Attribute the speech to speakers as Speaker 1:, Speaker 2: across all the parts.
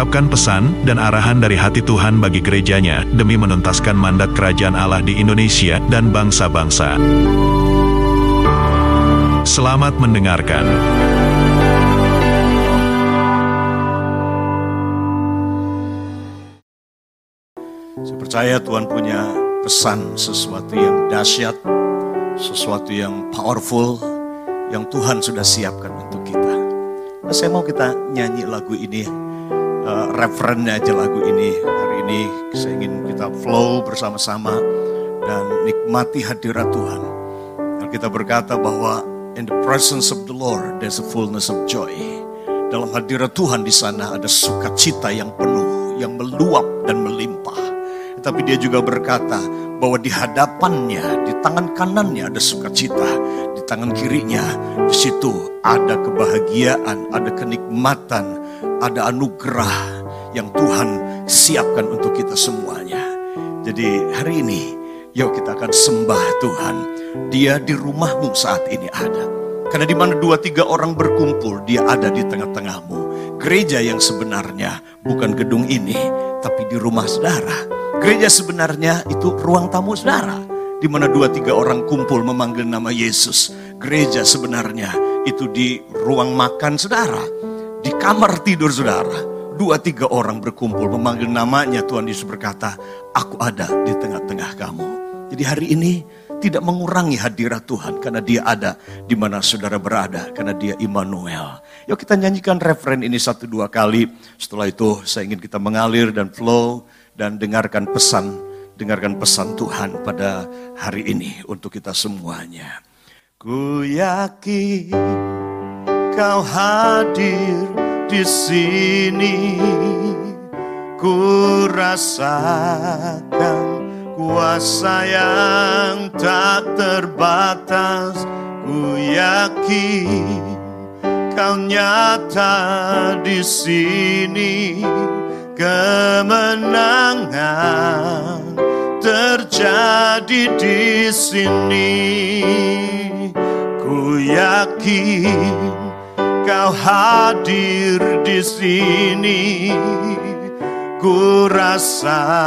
Speaker 1: mengungkapkan pesan dan arahan dari hati Tuhan bagi gerejanya demi menuntaskan mandat kerajaan Allah di Indonesia dan bangsa-bangsa. Selamat mendengarkan.
Speaker 2: Saya percaya Tuhan punya pesan sesuatu yang dahsyat, sesuatu yang powerful, yang Tuhan sudah siapkan untuk kita. Nah, saya mau kita nyanyi lagu ini, uh, referennya aja lagu ini. Hari ini saya ingin kita flow bersama-sama dan nikmati hadirat Tuhan. Kita berkata bahwa in the presence of the Lord there's a fullness of joy. Dalam hadirat Tuhan di sana ada sukacita yang penuh, yang meluap dan melimpah. Tapi dia juga berkata bahwa di hadapannya, di tangan kanannya ada sukacita, di tangan kirinya di situ ada kebahagiaan, ada kenikmatan, ada anugerah yang Tuhan siapkan untuk kita semuanya. Jadi hari ini, yuk kita akan sembah Tuhan. Dia di rumahmu saat ini ada. Karena di mana dua tiga orang berkumpul, dia ada di tengah-tengahmu. Gereja yang sebenarnya bukan gedung ini, tapi di rumah saudara. Gereja sebenarnya itu ruang tamu saudara. Di mana dua tiga orang kumpul memanggil nama Yesus. Gereja sebenarnya itu di ruang makan saudara. Kamar tidur saudara. Dua tiga orang berkumpul memanggil namanya Tuhan Yesus berkata, Aku ada di tengah-tengah kamu. Jadi hari ini tidak mengurangi hadirat Tuhan karena dia ada di mana saudara berada karena dia Immanuel. Yuk kita nyanyikan referen ini satu dua kali. Setelah itu saya ingin kita mengalir dan flow dan dengarkan pesan, dengarkan pesan Tuhan pada hari ini untuk kita semuanya. Ku yakin kau hadir di sini, ku rasakan kuasa yang tak terbatas. Ku yakin kau nyata di sini kemenangan terjadi di sini. Ku yakin kau hadir di sini. Ku rasakan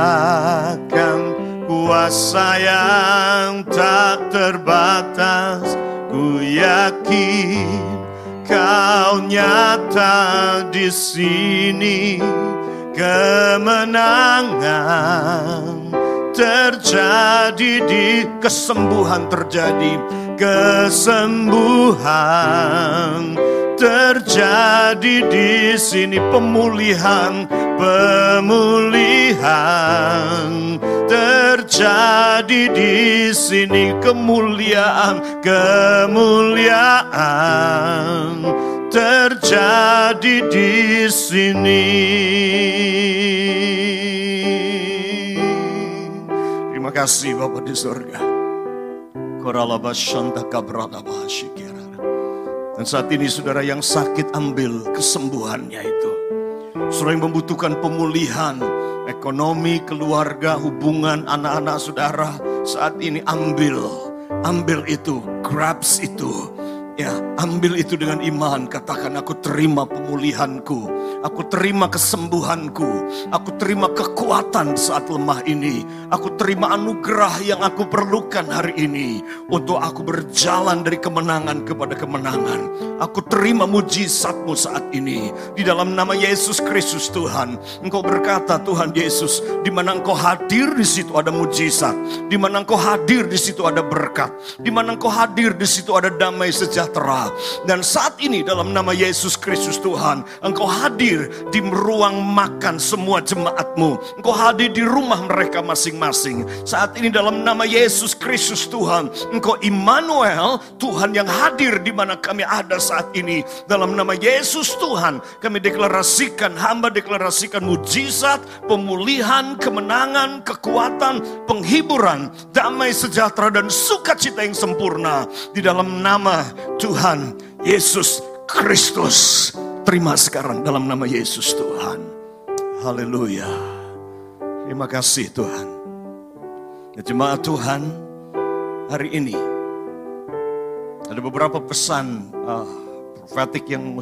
Speaker 2: kuasa yang tak terbatas. Ku yakin kau nyata di sini kemenangan terjadi di kesembuhan terjadi kesembuhan terjadi di sini pemulihan pemulihan terjadi di sini kemuliaan kemuliaan terjadi di sini. Terima kasih Bapak di surga. Dan saat ini saudara yang sakit ambil kesembuhannya itu. Saudara yang membutuhkan pemulihan, ekonomi, keluarga, hubungan, anak-anak saudara. Saat ini ambil, ambil itu, grabs itu Ya, ambil itu dengan iman. Katakan aku terima pemulihanku. Aku terima kesembuhanku. Aku terima kekuatan saat lemah ini. Aku terima anugerah yang aku perlukan hari ini. Untuk aku berjalan dari kemenangan kepada kemenangan. Aku terima mujizatmu saat ini. Di dalam nama Yesus Kristus Tuhan. Engkau berkata Tuhan Yesus. Di mana engkau hadir di situ ada mujizat. Di mana engkau hadir di situ ada berkat. Di mana engkau hadir di situ ada damai sejahtera sejahtera. Dan saat ini dalam nama Yesus Kristus Tuhan, Engkau hadir di ruang makan semua jemaatmu. Engkau hadir di rumah mereka masing-masing. Saat ini dalam nama Yesus Kristus Tuhan, Engkau Immanuel, Tuhan yang hadir di mana kami ada saat ini. Dalam nama Yesus Tuhan, kami deklarasikan, hamba deklarasikan mujizat, pemulihan, kemenangan, kekuatan, penghiburan, damai sejahtera dan sukacita yang sempurna di dalam nama Tuhan Yesus Kristus. Terima sekarang dalam nama Yesus Tuhan. Haleluya. Terima kasih Tuhan. Ya, jemaat Tuhan, hari ini ada beberapa pesan uh, profetik yang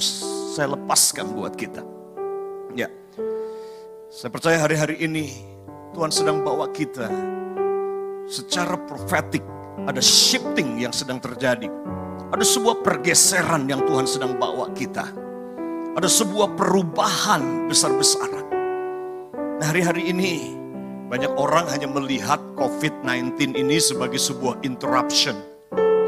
Speaker 2: saya lepaskan buat kita. Ya, saya percaya hari-hari ini Tuhan sedang bawa kita secara profetik ada shifting yang sedang terjadi. Ada sebuah pergeseran yang Tuhan sedang bawa kita. Ada sebuah perubahan besar-besaran. Nah hari-hari ini banyak orang hanya melihat COVID-19 ini sebagai sebuah interruption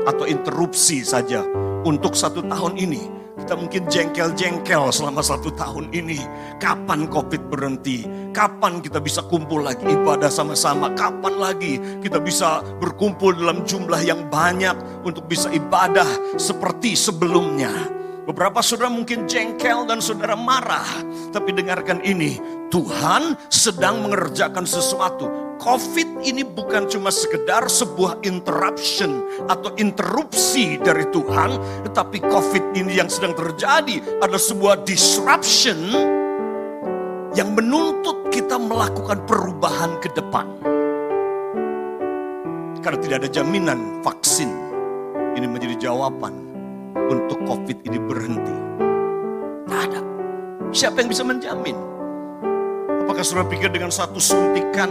Speaker 2: atau interupsi saja untuk satu tahun ini kita mungkin jengkel-jengkel selama satu tahun ini. Kapan COVID berhenti? Kapan kita bisa kumpul lagi ibadah sama-sama? Kapan lagi kita bisa berkumpul dalam jumlah yang banyak untuk bisa ibadah seperti sebelumnya? Beberapa saudara mungkin jengkel dan saudara marah. Tapi dengarkan ini, Tuhan sedang mengerjakan sesuatu COVID ini bukan cuma sekedar sebuah interruption atau interupsi dari Tuhan, tetapi COVID ini yang sedang terjadi adalah sebuah disruption yang menuntut kita melakukan perubahan ke depan. Karena tidak ada jaminan vaksin ini menjadi jawaban untuk COVID ini berhenti. Tidak ada. Siapa yang bisa menjamin? Apakah saudara pikir dengan satu suntikan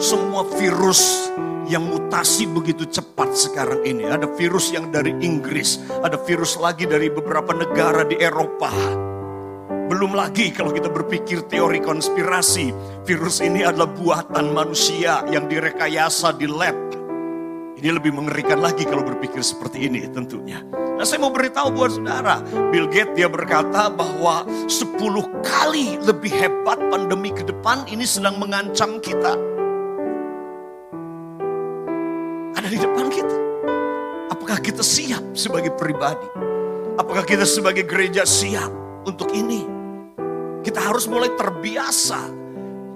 Speaker 2: semua virus yang mutasi begitu cepat sekarang ini. Ada virus yang dari Inggris, ada virus lagi dari beberapa negara di Eropa. Belum lagi kalau kita berpikir teori konspirasi, virus ini adalah buatan manusia yang direkayasa di lab. Ini lebih mengerikan lagi kalau berpikir seperti ini tentunya. Nah saya mau beritahu buat saudara, Bill Gates dia berkata bahwa 10 kali lebih hebat pandemi ke depan ini sedang mengancam kita. ada di depan kita. Apakah kita siap sebagai pribadi? Apakah kita sebagai gereja siap untuk ini? Kita harus mulai terbiasa.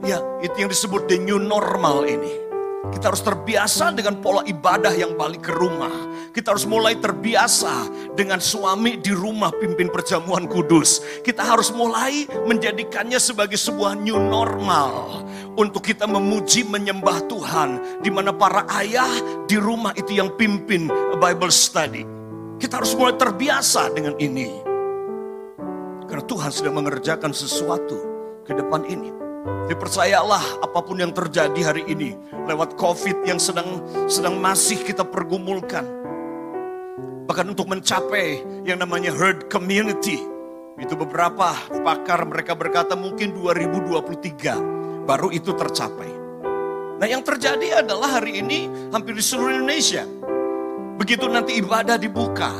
Speaker 2: Ya, itu yang disebut the new normal ini. Kita harus terbiasa dengan pola ibadah yang balik ke rumah. Kita harus mulai terbiasa dengan suami di rumah pimpin perjamuan kudus. Kita harus mulai menjadikannya sebagai sebuah new normal. Untuk kita memuji menyembah Tuhan. Di mana para ayah di rumah itu yang pimpin Bible study. Kita harus mulai terbiasa dengan ini. Karena Tuhan sedang mengerjakan sesuatu ke depan ini. Dipercayalah apa pun yang terjadi hari ini lewat COVID yang sedang sedang masih kita pergumulkan. Bahkan untuk mencapai yang namanya herd community. Itu beberapa pakar mereka berkata mungkin 2023 baru itu tercapai. Nah yang terjadi adalah hari ini hampir di seluruh Indonesia. Begitu nanti ibadah dibuka.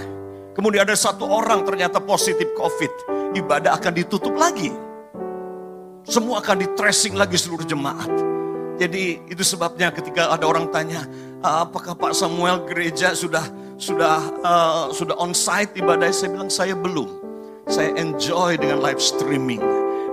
Speaker 2: Kemudian ada satu orang ternyata positif COVID. Ibadah akan ditutup lagi semua akan di tracing lagi seluruh jemaat. Jadi itu sebabnya ketika ada orang tanya, ah, apakah Pak Samuel gereja sudah sudah uh, sudah on site ibadah? Saya bilang saya belum. Saya enjoy dengan live streaming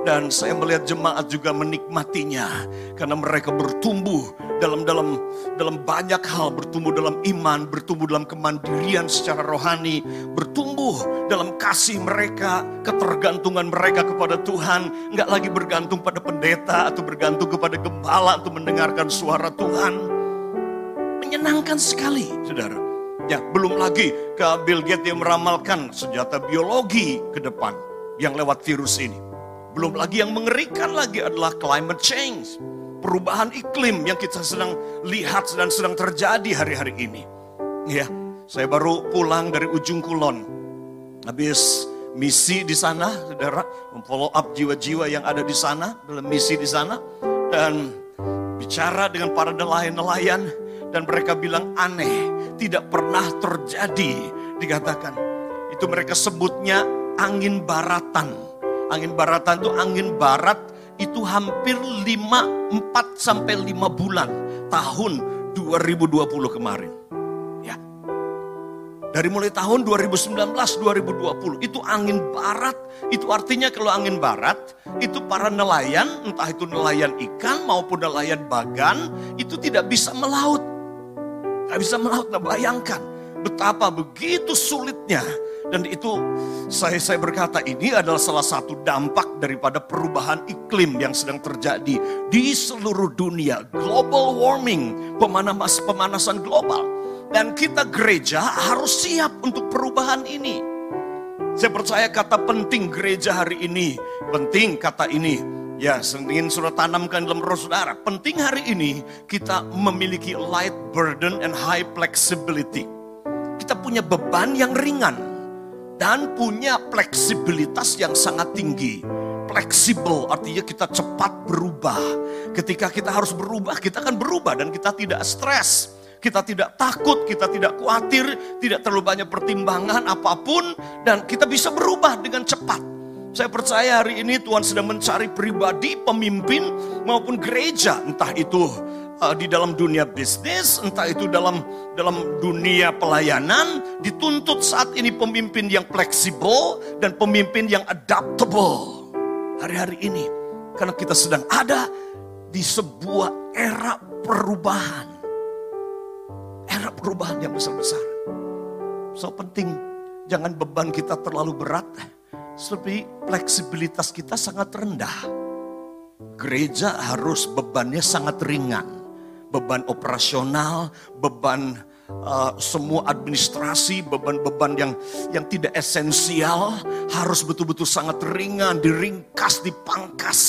Speaker 2: dan saya melihat jemaat juga menikmatinya karena mereka bertumbuh dalam dalam dalam banyak hal bertumbuh dalam iman, bertumbuh dalam kemandirian secara rohani, bertumbuh dalam kasih mereka, ketergantungan mereka kepada Tuhan, nggak lagi bergantung pada pendeta atau bergantung kepada gembala untuk mendengarkan suara Tuhan. Menyenangkan sekali, saudara. Ya, belum lagi ke Bill Gates yang meramalkan senjata biologi ke depan yang lewat virus ini. Belum lagi yang mengerikan lagi adalah climate change perubahan iklim yang kita sedang lihat dan sedang terjadi hari-hari ini. Ya, saya baru pulang dari ujung kulon. Habis misi di sana, saudara, memfollow up jiwa-jiwa yang ada di sana, dalam misi di sana. Dan bicara dengan para nelayan-nelayan, dan mereka bilang aneh, tidak pernah terjadi, dikatakan Itu mereka sebutnya angin baratan. Angin baratan itu angin barat itu hampir 5 4 sampai 5 bulan tahun 2020 kemarin. Ya. Dari mulai tahun 2019 2020 itu angin barat, itu artinya kalau angin barat itu para nelayan, entah itu nelayan ikan maupun nelayan bagan itu tidak bisa melaut. Tidak bisa melaut, nah bayangkan betapa begitu sulitnya dan itu saya saya berkata ini adalah salah satu dampak daripada perubahan iklim yang sedang terjadi di seluruh dunia. Global warming, pemanas, pemanasan global. Dan kita gereja harus siap untuk perubahan ini. Saya percaya kata penting gereja hari ini. Penting kata ini. Ya, ingin sudah tanamkan dalam roh saudara. Penting hari ini kita memiliki light burden and high flexibility. Kita punya beban yang ringan dan punya fleksibilitas yang sangat tinggi. Fleksibel artinya kita cepat berubah. Ketika kita harus berubah, kita akan berubah dan kita tidak stres. Kita tidak takut, kita tidak khawatir, tidak terlalu banyak pertimbangan apa pun dan kita bisa berubah dengan cepat. Saya percaya hari ini Tuhan sedang mencari pribadi, pemimpin maupun gereja, entah itu uh, di dalam dunia bisnis, entah itu dalam dalam dunia pelayanan, dituntut saat ini pemimpin yang fleksibel dan pemimpin yang adaptable. Hari-hari ini, karena kita sedang ada di sebuah era perubahan. Era perubahan yang besar-besar. So penting, jangan beban kita terlalu berat. Seperti fleksibilitas kita sangat rendah. Gereja harus bebannya sangat ringan beban operasional, beban uh, semua administrasi, beban-beban yang yang tidak esensial harus betul-betul sangat ringan, diringkas, dipangkas.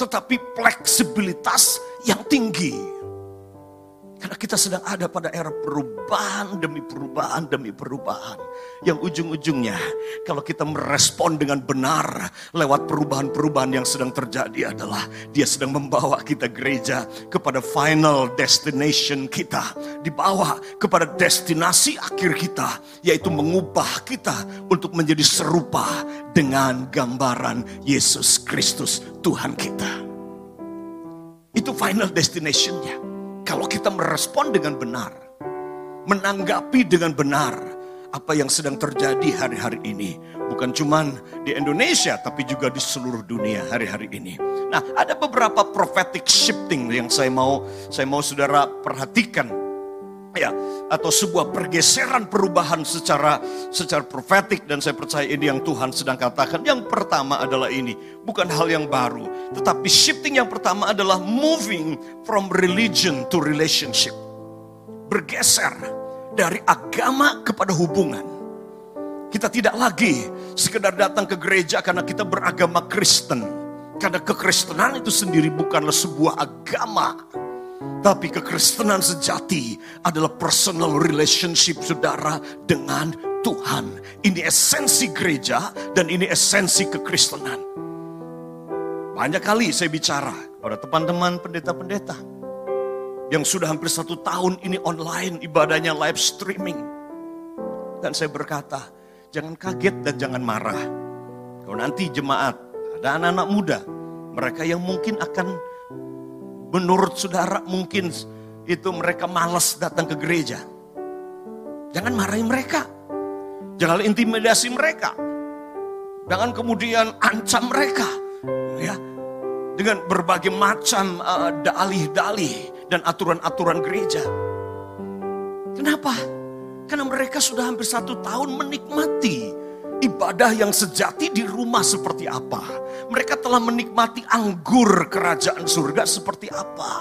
Speaker 2: Tetapi fleksibilitas yang tinggi. Karena kita sedang ada pada era perubahan demi perubahan demi perubahan. Yang ujung-ujungnya kalau kita merespon dengan benar lewat perubahan-perubahan yang sedang terjadi adalah dia sedang membawa kita gereja kepada final destination kita. Dibawa kepada destinasi akhir kita yaitu mengubah kita untuk menjadi serupa dengan gambaran Yesus Kristus Tuhan kita. Itu final destinationnya. Kalau kita merespon dengan benar, menanggapi dengan benar apa yang sedang terjadi hari-hari ini. Bukan cuma di Indonesia, tapi juga di seluruh dunia hari-hari ini. Nah, ada beberapa prophetic shifting yang saya mau saya mau saudara perhatikan ya atau sebuah pergeseran perubahan secara secara profetik dan saya percaya ini yang Tuhan sedang katakan. Yang pertama adalah ini, bukan hal yang baru, tetapi shifting yang pertama adalah moving from religion to relationship. Bergeser dari agama kepada hubungan. Kita tidak lagi sekedar datang ke gereja karena kita beragama Kristen. Karena kekristenan itu sendiri bukanlah sebuah agama tapi kekristenan sejati adalah personal relationship saudara dengan Tuhan. Ini esensi gereja dan ini esensi kekristenan. Banyak kali saya bicara pada teman-teman pendeta-pendeta yang sudah hampir satu tahun ini online ibadahnya live streaming. Dan saya berkata, jangan kaget dan jangan marah. Kalau nanti jemaat, ada anak-anak muda, mereka yang mungkin akan Menurut saudara mungkin itu mereka malas datang ke gereja. Jangan marahi mereka. Jangan intimidasi mereka. Jangan kemudian ancam mereka. Ya, dengan berbagai macam uh, dalih-dalih dan aturan-aturan gereja. Kenapa? Karena mereka sudah hampir satu tahun menikmati ibadah yang sejati di rumah seperti apa. Mereka telah menikmati anggur kerajaan surga seperti apa.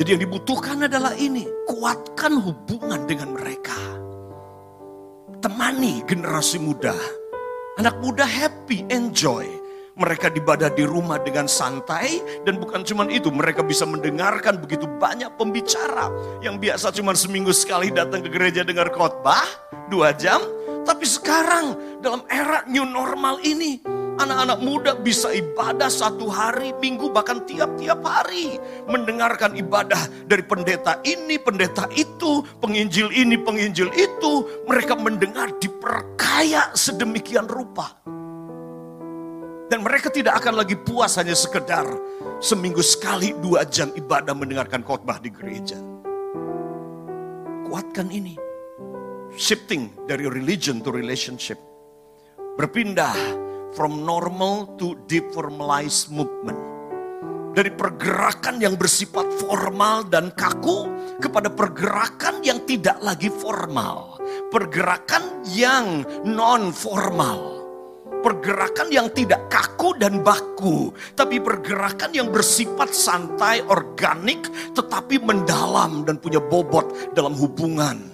Speaker 2: Jadi yang dibutuhkan adalah ini, kuatkan hubungan dengan mereka. Temani generasi muda. Anak muda happy, enjoy. Mereka ibadah di rumah dengan santai dan bukan cuma itu, mereka bisa mendengarkan begitu banyak pembicara yang biasa cuma seminggu sekali datang ke gereja dengar khotbah dua jam, tapi sekarang dalam era new normal ini Anak-anak muda bisa ibadah satu hari, minggu, bahkan tiap-tiap hari. Mendengarkan ibadah dari pendeta ini, pendeta itu, penginjil ini, penginjil itu. Mereka mendengar diperkaya sedemikian rupa. Dan mereka tidak akan lagi puas hanya sekedar seminggu sekali dua jam ibadah mendengarkan khotbah di gereja. Kuatkan ini. Shifting dari religion to relationship. Berpindah from normal to deformalized movement. Dari pergerakan yang bersifat formal dan kaku kepada pergerakan yang tidak lagi formal. Pergerakan yang non formal. Pergerakan yang tidak kaku dan baku, tapi pergerakan yang bersifat santai, organik, tetapi mendalam dan punya bobot dalam hubungan.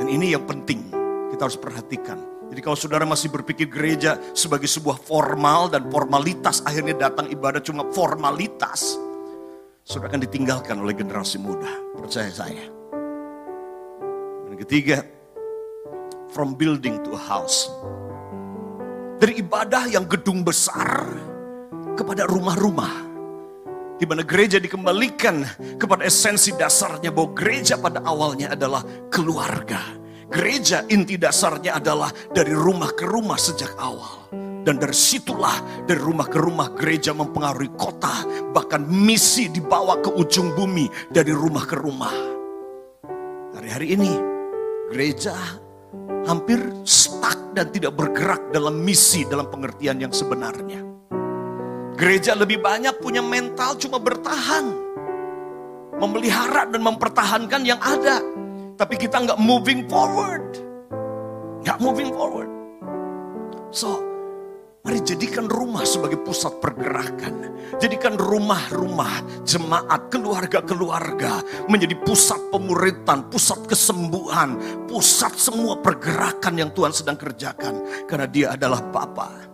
Speaker 2: Dan ini yang penting, kita harus perhatikan jadi kalau saudara masih berpikir gereja sebagai sebuah formal dan formalitas, akhirnya datang ibadah cuma formalitas. Saudara akan ditinggalkan oleh generasi muda, percaya saya. Dan ketiga, from building to house. Dari ibadah yang gedung besar kepada rumah-rumah. Di mana gereja dikembalikan kepada esensi dasarnya bahwa gereja pada awalnya adalah keluarga Gereja inti dasarnya adalah dari rumah ke rumah sejak awal. Dan dari situlah dari rumah ke rumah gereja mempengaruhi kota. Bahkan misi dibawa ke ujung bumi dari rumah ke rumah. Hari-hari ini gereja hampir stuck dan tidak bergerak dalam misi dalam pengertian yang sebenarnya. Gereja lebih banyak punya mental cuma bertahan. Memelihara dan mempertahankan yang ada tapi kita nggak moving forward. Nggak moving forward. So, mari jadikan rumah sebagai pusat pergerakan. Jadikan rumah-rumah, jemaat, keluarga-keluarga menjadi pusat pemuritan, pusat kesembuhan, pusat semua pergerakan yang Tuhan sedang kerjakan. Karena dia adalah Bapa.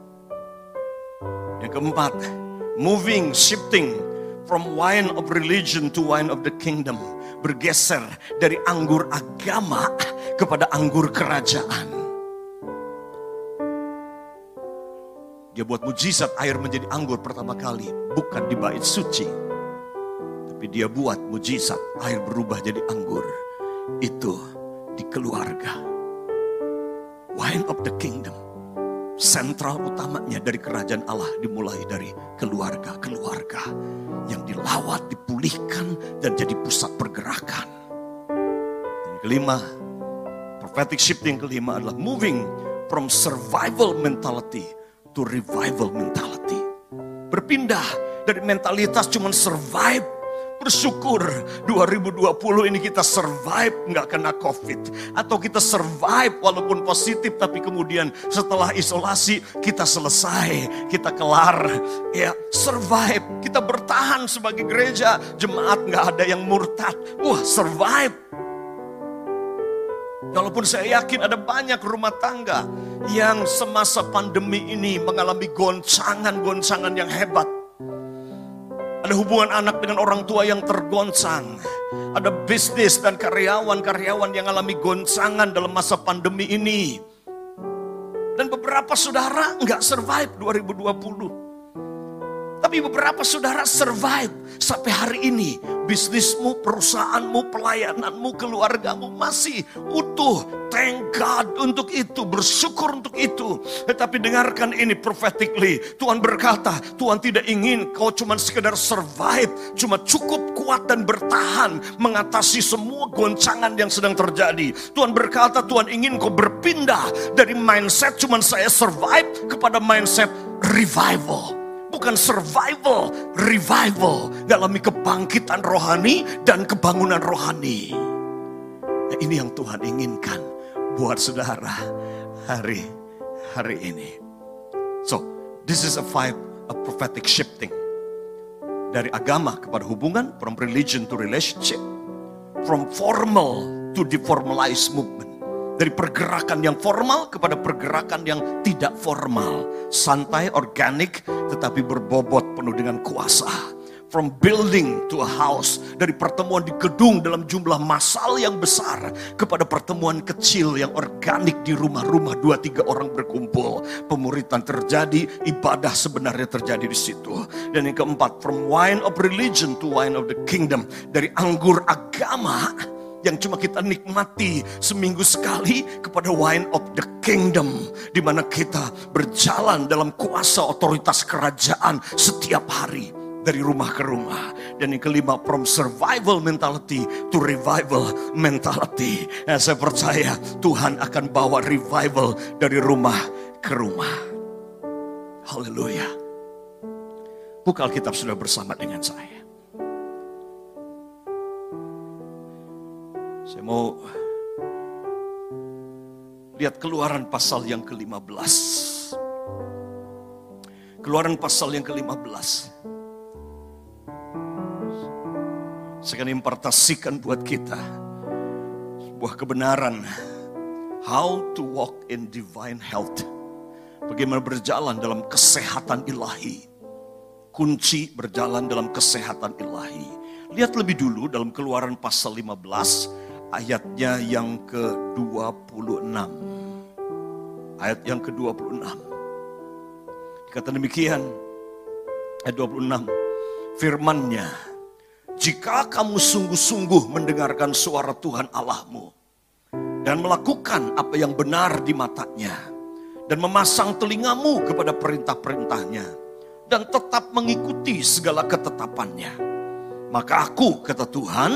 Speaker 2: Yang keempat, moving, shifting from wine of religion to wine of the kingdom bergeser dari anggur agama kepada anggur kerajaan. Dia buat mujizat air menjadi anggur pertama kali, bukan di bait suci. Tapi dia buat mujizat air berubah jadi anggur. Itu di keluarga. Wine of the kingdom. Sentral utamanya dari kerajaan Allah dimulai dari keluarga-keluarga yang dilawat, dipulihkan, dan jadi pusat pergerakan. Dan kelima, prophetic shifting kelima adalah moving from survival mentality to revival mentality. Berpindah dari mentalitas cuman survive Bersyukur 2020 ini kita survive nggak kena covid. Atau kita survive walaupun positif tapi kemudian setelah isolasi kita selesai, kita kelar. Ya survive, kita bertahan sebagai gereja. Jemaat nggak ada yang murtad. Wah survive. Walaupun saya yakin ada banyak rumah tangga yang semasa pandemi ini mengalami goncangan-goncangan yang hebat. Ada hubungan anak dengan orang tua yang tergoncang. Ada bisnis dan karyawan-karyawan yang alami goncangan dalam masa pandemi ini. Dan beberapa saudara nggak survive 2020. Tapi beberapa saudara survive sampai hari ini. Bisnismu, perusahaanmu, pelayananmu, keluargamu masih utuh. Thank God untuk itu, bersyukur untuk itu. Tetapi dengarkan ini prophetically. Tuhan berkata, Tuhan tidak ingin kau cuma sekedar survive. Cuma cukup kuat dan bertahan mengatasi semua goncangan yang sedang terjadi. Tuhan berkata, Tuhan ingin kau berpindah dari mindset cuma saya survive kepada mindset revival bukan survival, revival. Dalami kebangkitan rohani dan kebangunan rohani. Nah, ini yang Tuhan inginkan buat saudara hari hari ini. So, this is a five a prophetic shifting dari agama kepada hubungan, from religion to relationship, from formal to deformalized movement. Dari pergerakan yang formal kepada pergerakan yang tidak formal. Santai, organik, tetapi berbobot penuh dengan kuasa. from building to a house, dari pertemuan di gedung dalam jumlah massal yang besar kepada pertemuan kecil yang organik di rumah-rumah dua tiga orang berkumpul. Pemuritan terjadi, ibadah sebenarnya terjadi di situ. Dan yang keempat, from wine of religion to wine of the kingdom, dari anggur agama yang cuma kita nikmati seminggu sekali kepada wine of the kingdom di mana kita berjalan dalam kuasa otoritas kerajaan setiap hari dari rumah ke rumah. Dan yang kelima, from survival mentality to revival mentality. Nah, saya percaya Tuhan akan bawa revival dari rumah ke rumah. Haleluya. Buka Alkitab sudah bersama dengan saya. Saya mau lihat keluaran pasal yang ke-15. Keluaran pasal yang ke-15. Saya akan impartasikan buat kita sebuah kebenaran how to walk in divine health. Bagaimana berjalan dalam kesehatan ilahi. Kunci berjalan dalam kesehatan ilahi. Lihat lebih dulu dalam keluaran pasal 15 ayatnya yang ke-26. Ayat yang ke-26. Kata demikian, ayat 26. Firmannya, jika kamu sungguh-sungguh mendengarkan suara Tuhan Allahmu dan melakukan apa yang benar di matanya dan memasang telingamu kepada perintah-perintahnya dan tetap mengikuti segala ketetapannya, maka aku, kata Tuhan,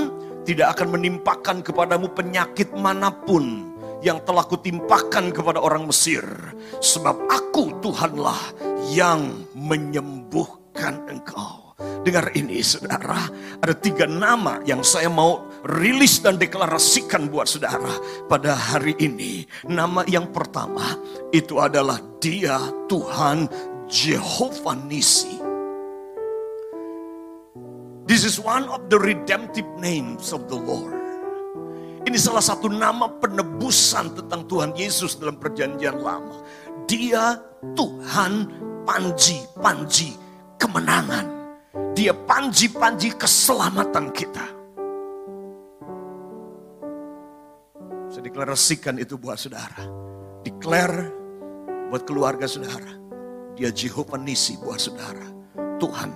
Speaker 2: tidak akan menimpakan kepadamu penyakit mana pun yang telah kutimpakan kepada orang Mesir. Sebab aku Tuhanlah yang menyembuhkan engkau. Dengar ini saudara, ada tiga nama yang saya mau rilis dan deklarasikan buat saudara pada hari ini. Nama yang pertama itu adalah dia Tuhan Jehovah Nisi. This is one of the redemptive names of the Lord. Ini salah satu nama penebusan tentang Tuhan Yesus dalam perjanjian lama. Dia Tuhan panji-panji kemenangan. Dia panji-panji keselamatan kita. Saya deklarasikan itu buat saudara. Declare buat keluarga saudara. Dia Jehovah Nisi buat saudara. Tuhan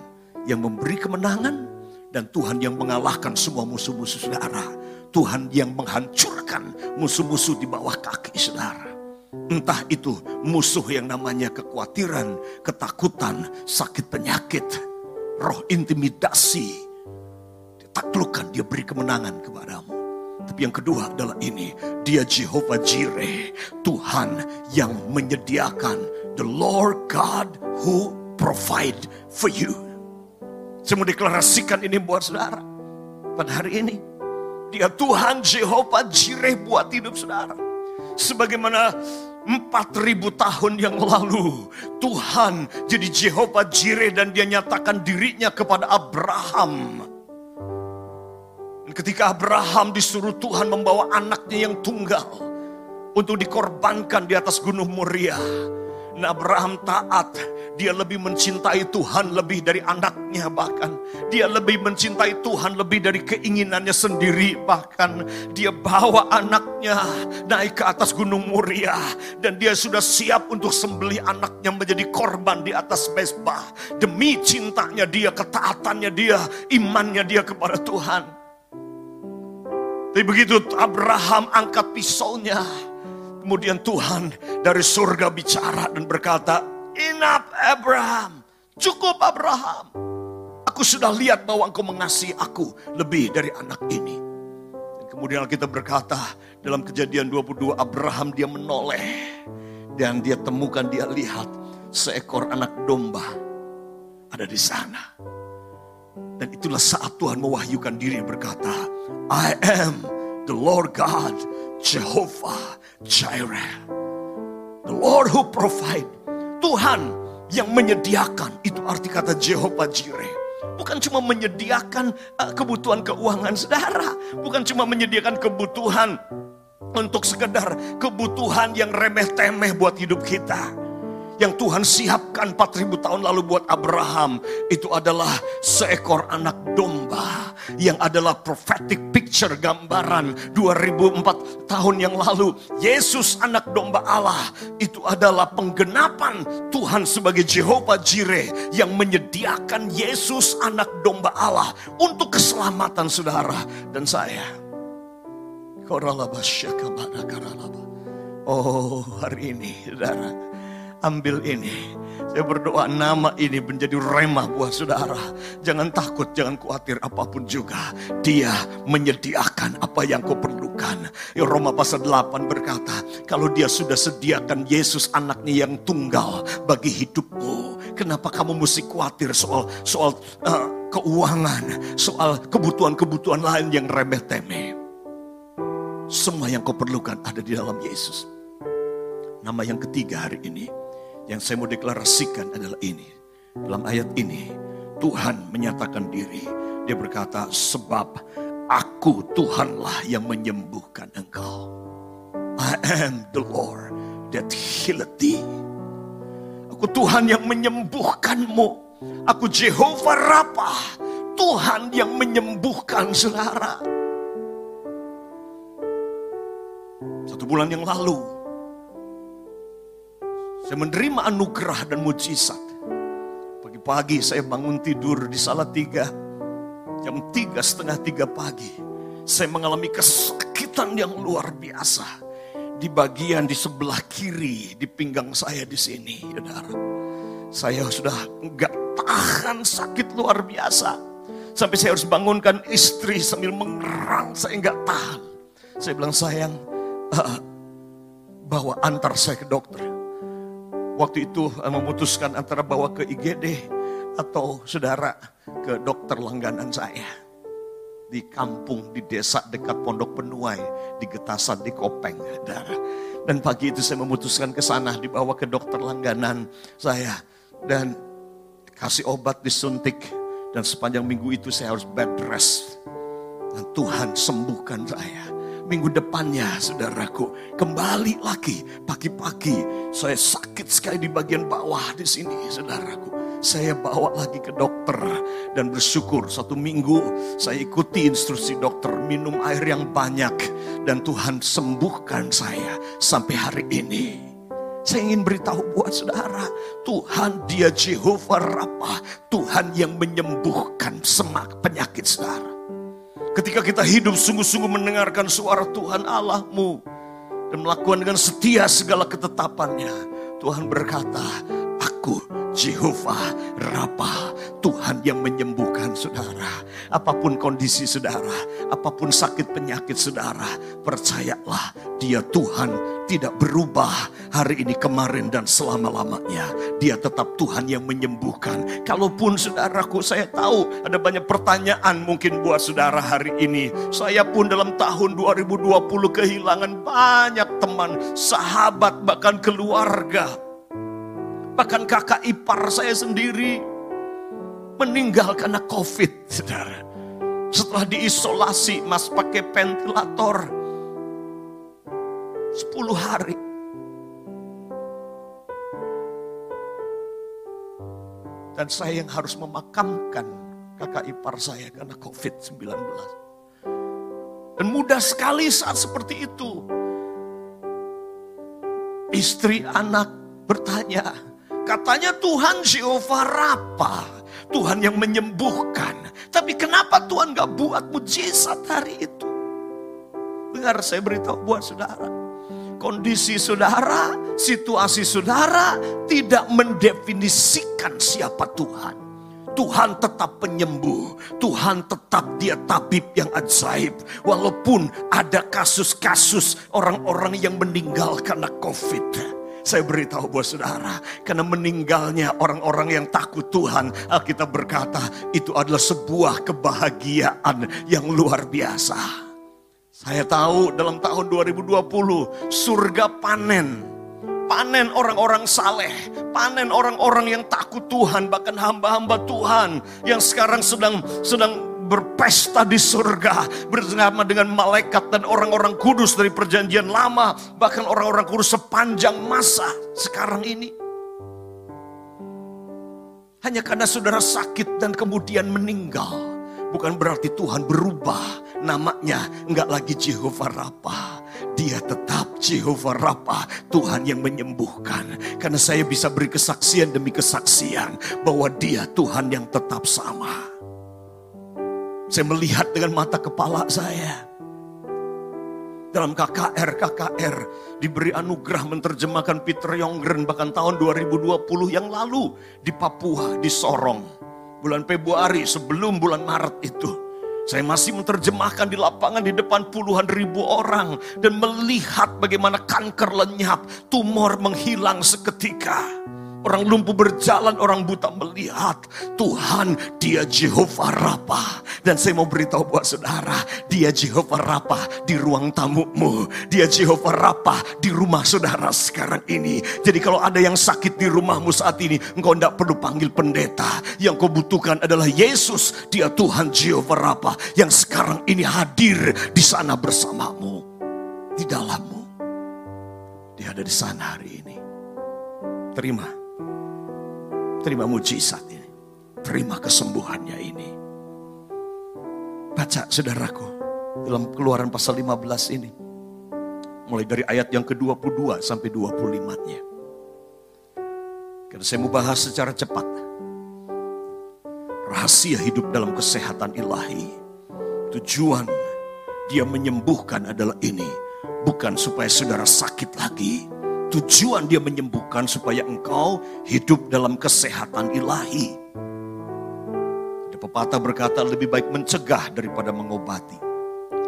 Speaker 2: yang memberi kemenangan dan Tuhan yang mengalahkan semua musuh-musuh saudara. Tuhan yang menghancurkan musuh-musuh di bawah kaki saudara. Entah itu musuh yang namanya kekhawatiran, ketakutan, sakit penyakit, roh intimidasi. Dia taklukkan, dia beri kemenangan kepadamu. Tapi yang kedua adalah ini, dia Jehovah Jireh, Tuhan yang menyediakan, the Lord God who provide for you. Saya mau deklarasikan ini buat saudara. Pada hari ini, dia Tuhan Jehovah Jireh buat hidup saudara. Sebagaimana 4000 tahun yang lalu Tuhan jadi Jehovah Jireh dan dia nyatakan dirinya kepada Abraham. Dan ketika Abraham disuruh Tuhan membawa anaknya yang tunggal untuk dikorbankan di atas gunung Moria. Nah Abraham taat, dia lebih mencintai Tuhan lebih dari anaknya bahkan. Dia lebih mencintai Tuhan lebih dari keinginannya sendiri bahkan. Dia bawa anaknya naik ke atas gunung Muria. Dan dia sudah siap untuk sembelih anaknya menjadi korban di atas mesbah. Demi cintanya dia, ketaatannya dia, imannya dia kepada Tuhan. Tapi begitu Abraham angkat pisaunya, Kemudian Tuhan dari surga bicara dan berkata, Enough Abraham, cukup Abraham. Aku sudah lihat bahwa engkau mengasihi aku lebih dari anak ini. Dan kemudian kita berkata dalam kejadian 22 Abraham dia menoleh. Dan dia temukan, dia lihat seekor anak domba ada di sana. Dan itulah saat Tuhan mewahyukan diri berkata, I am the Lord God, Jehovah Jireh. The Lord who provide. Tuhan yang menyediakan. Itu arti kata Jehovah Jireh. Bukan cuma menyediakan uh, kebutuhan keuangan saudara. Bukan cuma menyediakan kebutuhan untuk sekedar kebutuhan yang remeh-temeh buat hidup kita. Yang Tuhan siapkan 4000 tahun lalu buat Abraham itu adalah seekor anak domba yang adalah prophetic picture gambaran 2004 tahun yang lalu. Yesus anak domba Allah itu adalah penggenapan Tuhan sebagai Jehovah Jireh yang menyediakan Yesus anak domba Allah untuk keselamatan saudara dan saya. Oh hari ini saudara ambil ini. Saya berdoa nama ini menjadi remah buat saudara. Jangan takut, jangan khawatir apa pun juga. Dia menyediakan apa yang kau perlukan. Ya Roma pasal 8 berkata, kalau dia sudah sediakan Yesus anaknya yang tunggal bagi hidupmu. Kenapa kamu mesti khawatir soal soal uh, keuangan, soal kebutuhan-kebutuhan lain yang remeh-temeh. Semua yang kau perlukan ada di dalam Yesus. Nama yang ketiga hari ini, yang saya mau deklarasikan adalah ini. Dalam ayat ini, Tuhan menyatakan diri. Dia berkata, sebab aku Tuhanlah yang menyembuhkan engkau. I am the Lord that healeth thee. Aku Tuhan yang menyembuhkanmu. Aku Jehovah Rapha, Tuhan yang menyembuhkan saudara. Satu bulan yang lalu, saya menerima anugerah dan mujizat. Pagi-pagi saya bangun tidur di salah tiga. Jam tiga setengah tiga pagi. Saya mengalami kesakitan yang luar biasa. Di bagian di sebelah kiri, di pinggang saya di sini. Saudara. Saya sudah nggak tahan sakit luar biasa. Sampai saya harus bangunkan istri sambil mengerang. Saya nggak tahan. Saya bilang sayang, uh, bawa antar saya ke dokter waktu itu eh, memutuskan antara bawa ke IGD atau saudara ke dokter langganan saya di kampung, di desa dekat Pondok Penuai, di Getasan, di Kopeng. Dan pagi itu saya memutuskan ke sana, dibawa ke dokter langganan saya. Dan kasih obat disuntik. Dan sepanjang minggu itu saya harus bed rest. Dan Tuhan sembuhkan saya minggu depannya saudaraku. Kembali lagi pagi-pagi saya sakit sekali di bagian bawah di sini saudaraku. Saya bawa lagi ke dokter dan bersyukur satu minggu saya ikuti instruksi dokter minum air yang banyak dan Tuhan sembuhkan saya sampai hari ini. Saya ingin beritahu buat saudara, Tuhan dia Jehovah Rapha, Tuhan yang menyembuhkan semak penyakit saudara. Ketika kita hidup sungguh-sungguh mendengarkan suara Tuhan Allahmu dan melakukan dengan setia segala ketetapannya, Tuhan berkata, Aku Jehovah Rabbah, Tuhan yang menyembuhkan saudara. Apa pun kondisi saudara, apa pun sakit penyakit saudara, percayalah dia Tuhan tidak berubah hari ini kemarin dan selama-lamanya. Dia tetap Tuhan yang menyembuhkan. Kalaupun saudaraku saya tahu ada banyak pertanyaan mungkin buat saudara hari ini. Saya pun dalam tahun 2020 kehilangan banyak teman, sahabat, bahkan keluarga. Bahkan kakak ipar saya sendiri meninggal karena COVID, saudara. Setelah diisolasi, mas pakai ventilator 10 hari. Dan saya yang harus memakamkan kakak ipar saya karena COVID-19. Dan mudah sekali saat seperti itu. Istri anak bertanya, katanya Tuhan Jehovah Rapa, Tuhan yang menyembuhkan. Tapi kenapa Tuhan gak buat mujizat hari itu? Dengar saya beritahu buat saudara kondisi saudara, situasi saudara tidak mendefinisikan siapa Tuhan. Tuhan tetap penyembuh, Tuhan tetap dia tabib yang ajaib. Walaupun ada kasus-kasus orang-orang yang meninggal karena COVID. Saya beritahu buat saudara, karena meninggalnya orang-orang yang takut Tuhan, Alkitab berkata itu adalah sebuah kebahagiaan yang luar biasa. Saya tahu dalam tahun 2020 surga panen. Panen orang-orang saleh, panen orang-orang yang takut Tuhan, bahkan hamba-hamba Tuhan yang sekarang sedang sedang berpesta di surga bersama dengan malaikat dan orang-orang kudus dari perjanjian lama, bahkan orang-orang kudus sepanjang masa sekarang ini. hanya karena saudara sakit dan kemudian meninggal, bukan berarti Tuhan berubah. Namanya enggak lagi Jehovah Rafa. Dia tetap Jehovah Rafa, Tuhan yang menyembuhkan. Karena saya bisa beri kesaksian demi kesaksian bahwa dia Tuhan yang tetap sama. Saya melihat dengan mata kepala saya dalam KKR, KKR diberi anugerah menerjemahkan Peter Yongren bahkan tahun 2020 yang lalu di Papua, di Sorong. Bulan Februari sebelum bulan Maret itu. Saya masih menerjemahkan di lapangan di depan puluhan ribu orang dan melihat bagaimana kanker lenyap, tumor menghilang seketika. Orang lumpuh berjalan, orang buta melihat. Tuhan, dia Jehovah Rafa. Dan saya mau beritahu buat saudara, dia Jehovah Rafa di ruang tamumu. Dia Jehovah Rafa di rumah saudara sekarang ini. Jadi kalau ada yang sakit di rumahmu saat ini, engkau tidak perlu panggil pendeta. Yang kau butuhkan adalah Yesus. Dia Tuhan Jehovah Rafa yang sekarang ini hadir di sana bersamamu. Di dalammu. Dia ada di sana hari ini. Terima Terima mujizat ini. Terima kesembuhannya ini. Baca saudaraku. Dalam keluaran pasal 15 ini. Mulai dari ayat yang ke-22 sampai 25-nya. Karena saya mau bahas secara cepat. Rahasia hidup dalam kesehatan ilahi. Tujuan dia menyembuhkan adalah ini. Bukan supaya saudara sakit lagi Tujuan dia menyembuhkan supaya engkau hidup dalam kesehatan ilahi. Ada pepatah berkata lebih baik mencegah daripada mengobati.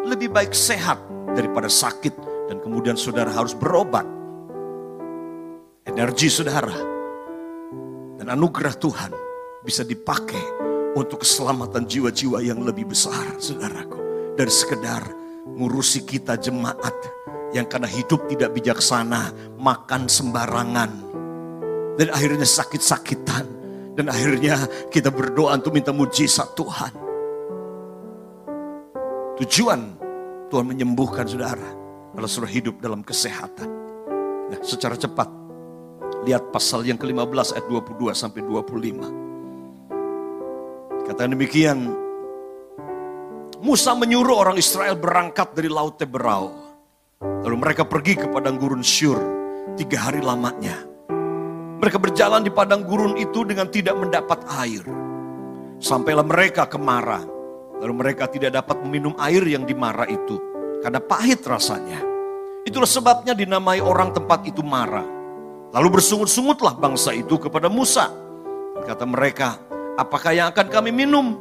Speaker 2: Lebih baik sehat daripada sakit dan kemudian saudara harus berobat. Energi saudara dan anugerah Tuhan bisa dipakai untuk keselamatan jiwa-jiwa yang lebih besar, saudaraku. Dari sekedar ngurusi kita jemaat yang karena hidup tidak bijaksana, makan sembarangan, dan akhirnya sakit-sakitan, dan akhirnya kita berdoa untuk minta mujizat Tuhan. Tujuan Tuhan menyembuhkan saudara kalau sudah hidup dalam kesehatan. Nah, secara cepat lihat pasal yang ke-15 ayat 22 sampai 25. Kata demikian, Musa menyuruh orang Israel berangkat dari Laut Teberau Lalu mereka pergi ke padang gurun Syur tiga hari lamanya. Mereka berjalan di padang gurun itu dengan tidak mendapat air. Sampailah mereka ke Mara. Lalu mereka tidak dapat meminum air yang di Mara itu. Karena pahit rasanya. Itulah sebabnya dinamai orang tempat itu Mara. Lalu bersungut-sungutlah bangsa itu kepada Musa. Kata mereka, apakah yang akan kami minum?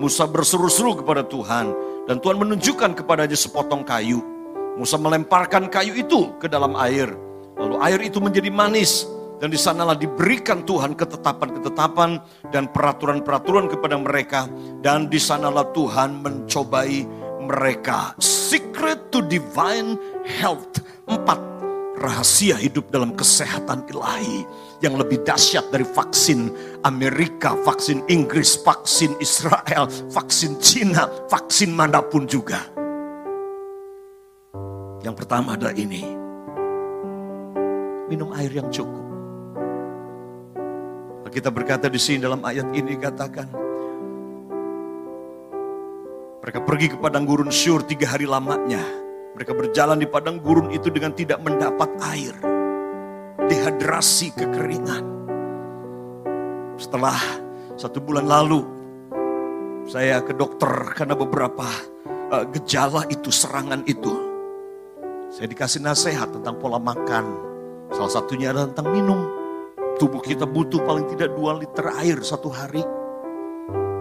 Speaker 2: Musa berseru-seru kepada Tuhan. Dan Tuhan menunjukkan kepadanya sepotong kayu Musa melemparkan kayu itu ke dalam air. Lalu air itu menjadi manis. Dan di sanalah diberikan Tuhan ketetapan-ketetapan dan peraturan-peraturan kepada mereka. Dan di sanalah Tuhan mencobai mereka. Secret to divine health. Empat, rahasia hidup dalam kesehatan ilahi. Yang lebih dahsyat dari vaksin Amerika, vaksin Inggris, vaksin Israel, vaksin Cina, vaksin mana pun juga yang pertama adalah ini. Minum air yang cukup. Kita berkata di sini dalam ayat ini katakan. Mereka pergi ke padang gurun syur tiga hari lamanya. Mereka berjalan di padang gurun itu dengan tidak mendapat air. Dehidrasi kekeringan. Setelah satu bulan lalu, saya ke dokter karena beberapa uh, gejala itu, serangan itu. Saya dikasih nasihat tentang pola makan. Salah satunya adalah tentang minum. Tubuh kita butuh paling tidak 2 liter air satu hari.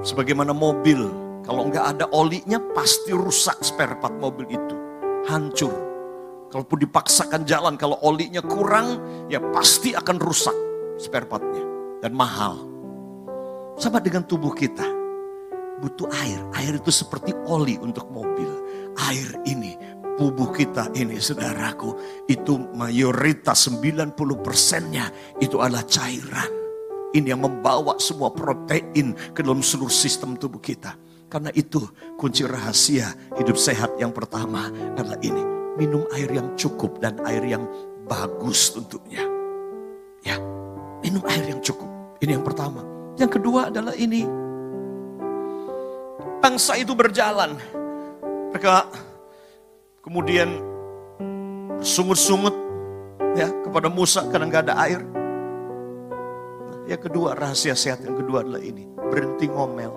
Speaker 2: Sebagaimana mobil, kalau nggak ada olinya pasti rusak spare part mobil itu. Hancur. Kalaupun dipaksakan jalan, kalau olinya kurang, ya pasti akan rusak spare partnya. Dan mahal. Sama dengan tubuh kita. Butuh air. Air itu seperti oli untuk mobil. Air ini tubuh kita ini saudaraku itu mayoritas 90 persennya itu adalah cairan. Ini yang membawa semua protein ke dalam seluruh sistem tubuh kita. Karena itu kunci rahasia hidup sehat yang pertama adalah ini. Minum air yang cukup dan air yang bagus tentunya. Ya, minum air yang cukup. Ini yang pertama. Yang kedua adalah ini. Bangsa itu berjalan. Mereka kemudian sungut-sungut ya kepada Musa karena nggak ada air. Yang kedua rahasia sehat yang kedua adalah ini berhenti ngomel,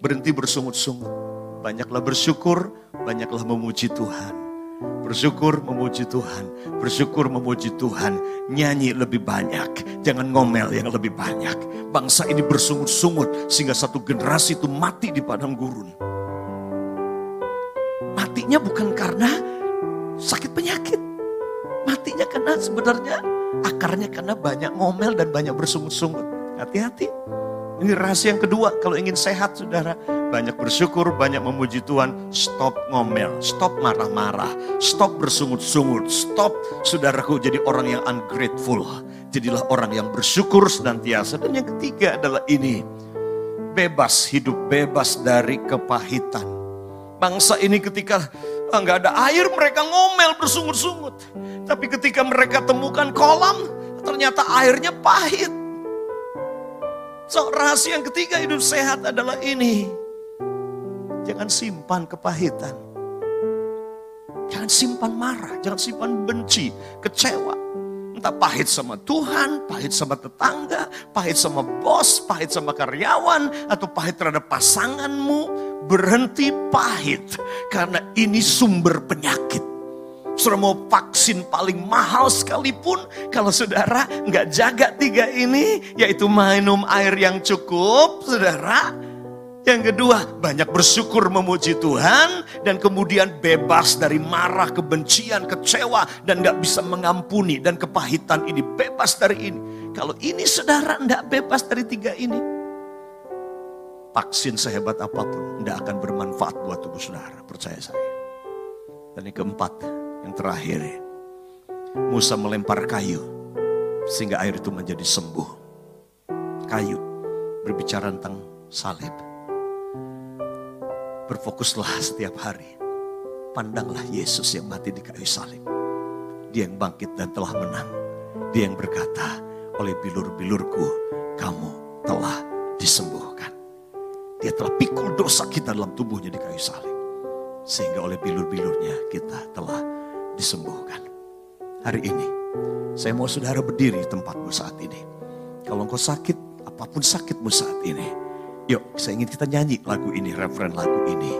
Speaker 2: berhenti bersungut-sungut, banyaklah bersyukur, banyaklah memuji Tuhan. Bersyukur memuji Tuhan, bersyukur memuji Tuhan, nyanyi lebih banyak, jangan ngomel yang lebih banyak. Bangsa ini bersungut-sungut sehingga satu generasi itu mati di padang gurun. Matinya bukan karena sakit penyakit, matinya karena sebenarnya akarnya karena banyak ngomel dan banyak bersungut-sungut. Hati-hati. Ini rahasia yang kedua kalau ingin sehat saudara. Banyak bersyukur, banyak memuji Tuhan. Stop ngomel, stop marah-marah, stop bersungut-sungut, stop saudaraku jadi orang yang ungrateful. Jadilah orang yang bersyukur senantiasa. Dan yang ketiga adalah ini. Bebas hidup, bebas dari kepahitan. Bangsa ini ketika ah, nggak ada air mereka ngomel bersungut-sungut. Tapi ketika mereka temukan kolam, ternyata airnya pahit. So, rahasia yang ketiga hidup sehat adalah ini. Jangan simpan kepahitan. Jangan simpan marah, jangan simpan benci, kecewa. Entah pahit sama Tuhan, pahit sama tetangga, pahit sama bos, pahit sama karyawan, atau pahit terhadap pasanganmu. Berhenti pahit, karena ini sumber penyakit. Saudara mau vaksin paling mahal sekalipun, kalau saudara nggak jaga tiga ini, yaitu minum air yang cukup, saudara. Yang kedua, banyak bersyukur memuji Tuhan dan kemudian bebas dari marah, kebencian, kecewa dan nggak bisa mengampuni dan kepahitan ini bebas dari ini. Kalau ini saudara nggak bebas dari tiga ini, vaksin sehebat apa pun nggak akan bermanfaat buat tubuh saudara, percaya saya. Dan yang keempat, yang terakhir, Musa melempar kayu sehingga air itu menjadi sembuh. Kayu berbicara tentang salib. Berfokuslah setiap hari. Pandanglah Yesus yang mati di kayu salib. Dia yang bangkit dan telah menang. Dia yang berkata, oleh bilur-bilurku kamu telah disembuhkan. Dia telah pikul dosa kita dalam tubuhnya di kayu salib. Sehingga oleh bilur-bilurnya kita telah disembuhkan. Hari ini, saya mau saudara berdiri di tempatmu saat ini. Kalau engkau sakit, apa pun sakitmu saat ini. Yuk, saya ingin kita nyanyi lagu ini, referen lagu ini.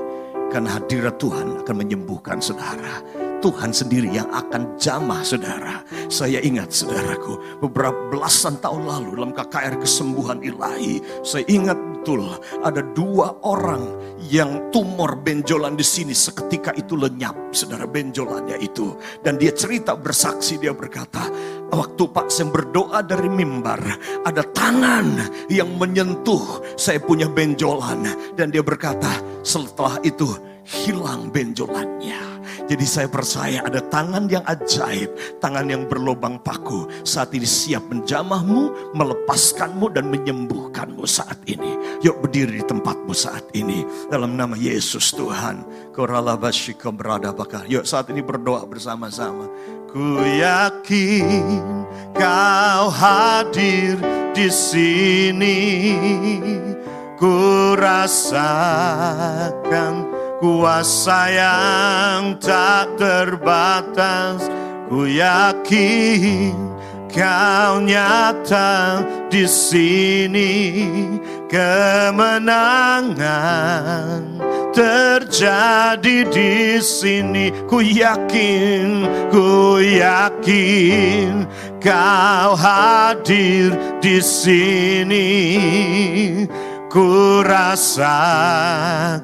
Speaker 2: Karena hadirat Tuhan akan menyembuhkan saudara. Tuhan sendiri yang akan jamah saudara. Saya ingat saudaraku, beberapa belasan tahun lalu dalam KKR kesembuhan ilahi. Saya ingat betul ada dua orang yang tumor benjolan di sini seketika itu lenyap. Saudara benjolannya itu. Dan dia cerita bersaksi, dia berkata, waktu Pak saya berdoa dari mimbar, ada tangan yang menyentuh saya punya benjolan. Dan dia berkata, setelah itu hilang benjolannya. Jadi saya percaya ada tangan yang ajaib, tangan yang berlobang paku saat ini siap menjamahmu, melepaskanmu dan menyembuhkanmu saat ini. Yuk berdiri di tempatmu saat ini dalam nama Yesus Tuhan. berada bakar. Yuk saat ini berdoa bersama-sama. Ku yakin kau hadir di sini. Ku rasakan kuasa yang tak terbatas ku yakin kau nyata di sini kemenangan terjadi di sini. Ku yakin ku yakin kau hadir di sini. Ku rasakan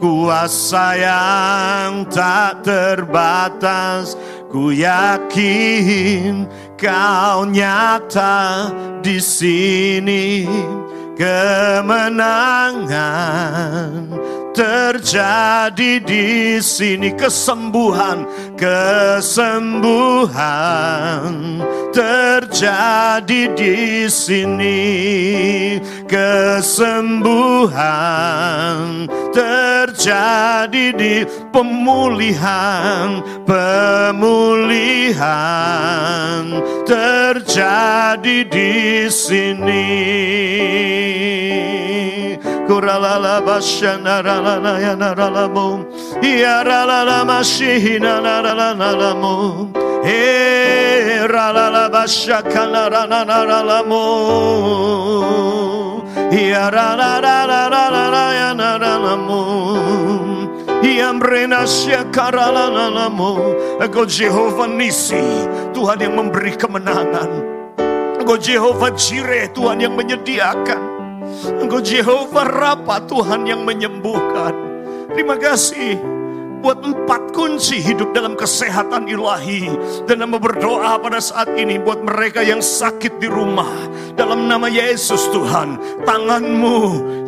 Speaker 2: kuasa yang tak terbatas. Ku yakin kau nyata di sini kemenangan terjadi di sini kesembuhan, kesembuhan terjadi di sini, kesembuhan terjadi di pemulihan, pemulihan terjadi di sini. Kuralala bashana ralala ya naralamu Ya ralala naralamu E ralala bashakana ranaralamu Ya ralala ya naralamu Engkau Jehovah Nisi Tuhan yang memberi kemenangan. Engkau Jehovah Jireh Tuhan yang menyediakan Engkau Jehovah Rapa Tuhan yang menyembuhkan. Terima kasih buat empat kunci hidup dalam kesehatan ilahi dan nama berdoa pada saat ini buat mereka yang sakit di rumah dalam nama Yesus Tuhan tanganmu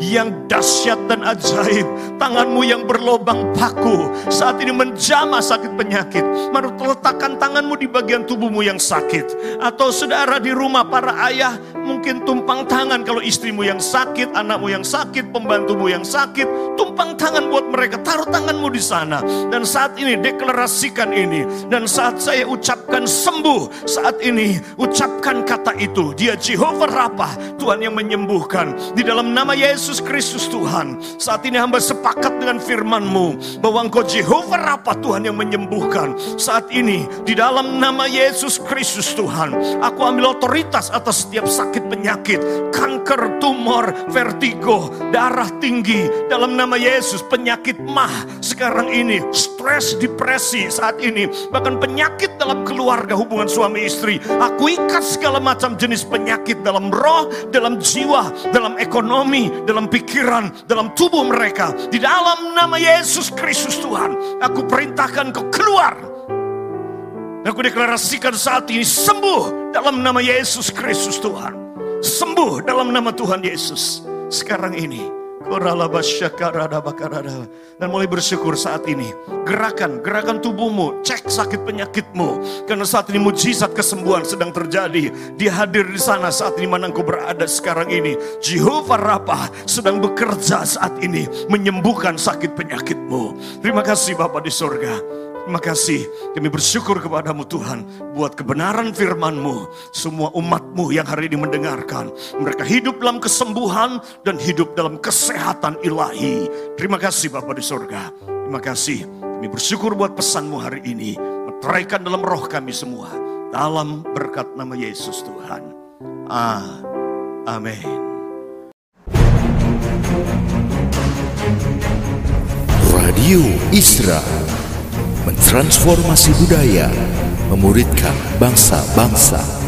Speaker 2: yang dahsyat dan ajaib tanganmu yang berlobang paku saat ini menjamah sakit penyakit mari letakkan tanganmu di bagian tubuhmu yang sakit atau saudara di rumah para ayah mungkin tumpang tangan kalau istrimu yang sakit anakmu yang sakit pembantumu yang sakit tumpang tangan buat mereka taruh tanganmu di sana dan saat ini deklarasikan ini. Dan saat saya ucapkan sembuh, saat ini ucapkan kata itu. Dia Jehovah Rapa, Tuhan yang menyembuhkan. Di dalam nama Yesus Kristus Tuhan. Saat ini hamba sepakat dengan firmanmu. Bahwa engkau Jehovah Rapa, Tuhan yang menyembuhkan. Saat ini di dalam nama Yesus Kristus Tuhan. Aku ambil otoritas atas setiap sakit penyakit. Kanker, tumor, vertigo, darah tinggi. Dalam nama Yesus penyakit mah sekarang ini stres, depresi saat ini, bahkan penyakit dalam keluarga hubungan suami istri. Aku ikat segala macam jenis penyakit dalam roh, dalam jiwa, dalam ekonomi, dalam pikiran, dalam tubuh mereka. Di dalam nama Yesus Kristus Tuhan, aku perintahkan kau keluar. Aku deklarasikan saat ini sembuh dalam nama Yesus Kristus Tuhan. Sembuh dalam nama Tuhan Yesus. Sekarang ini dan mulai bersyukur saat ini. Gerakan, gerakan tubuhmu, cek sakit penyakitmu. Karena saat ini mujizat kesembuhan sedang terjadi. Dia hadir di sana saat ini mana engkau berada sekarang ini. Jehovah Rapha sedang bekerja saat ini. Menyembuhkan sakit penyakitmu. Terima kasih Bapak di surga. Terima kasih kami bersyukur kepadamu Tuhan buat kebenaran firmanmu. Semua umatmu yang hari ini mendengarkan. Mereka hidup dalam kesembuhan dan hidup dalam kesehatan ilahi. Terima kasih Bapak di surga. Terima kasih. Kami bersyukur buat pesanmu hari ini. Meteraikan dalam roh kami semua. Dalam berkat nama Yesus Tuhan. Amin.
Speaker 3: Radio Isra mentransformasi budaya, memuridkan bangsa-bangsa.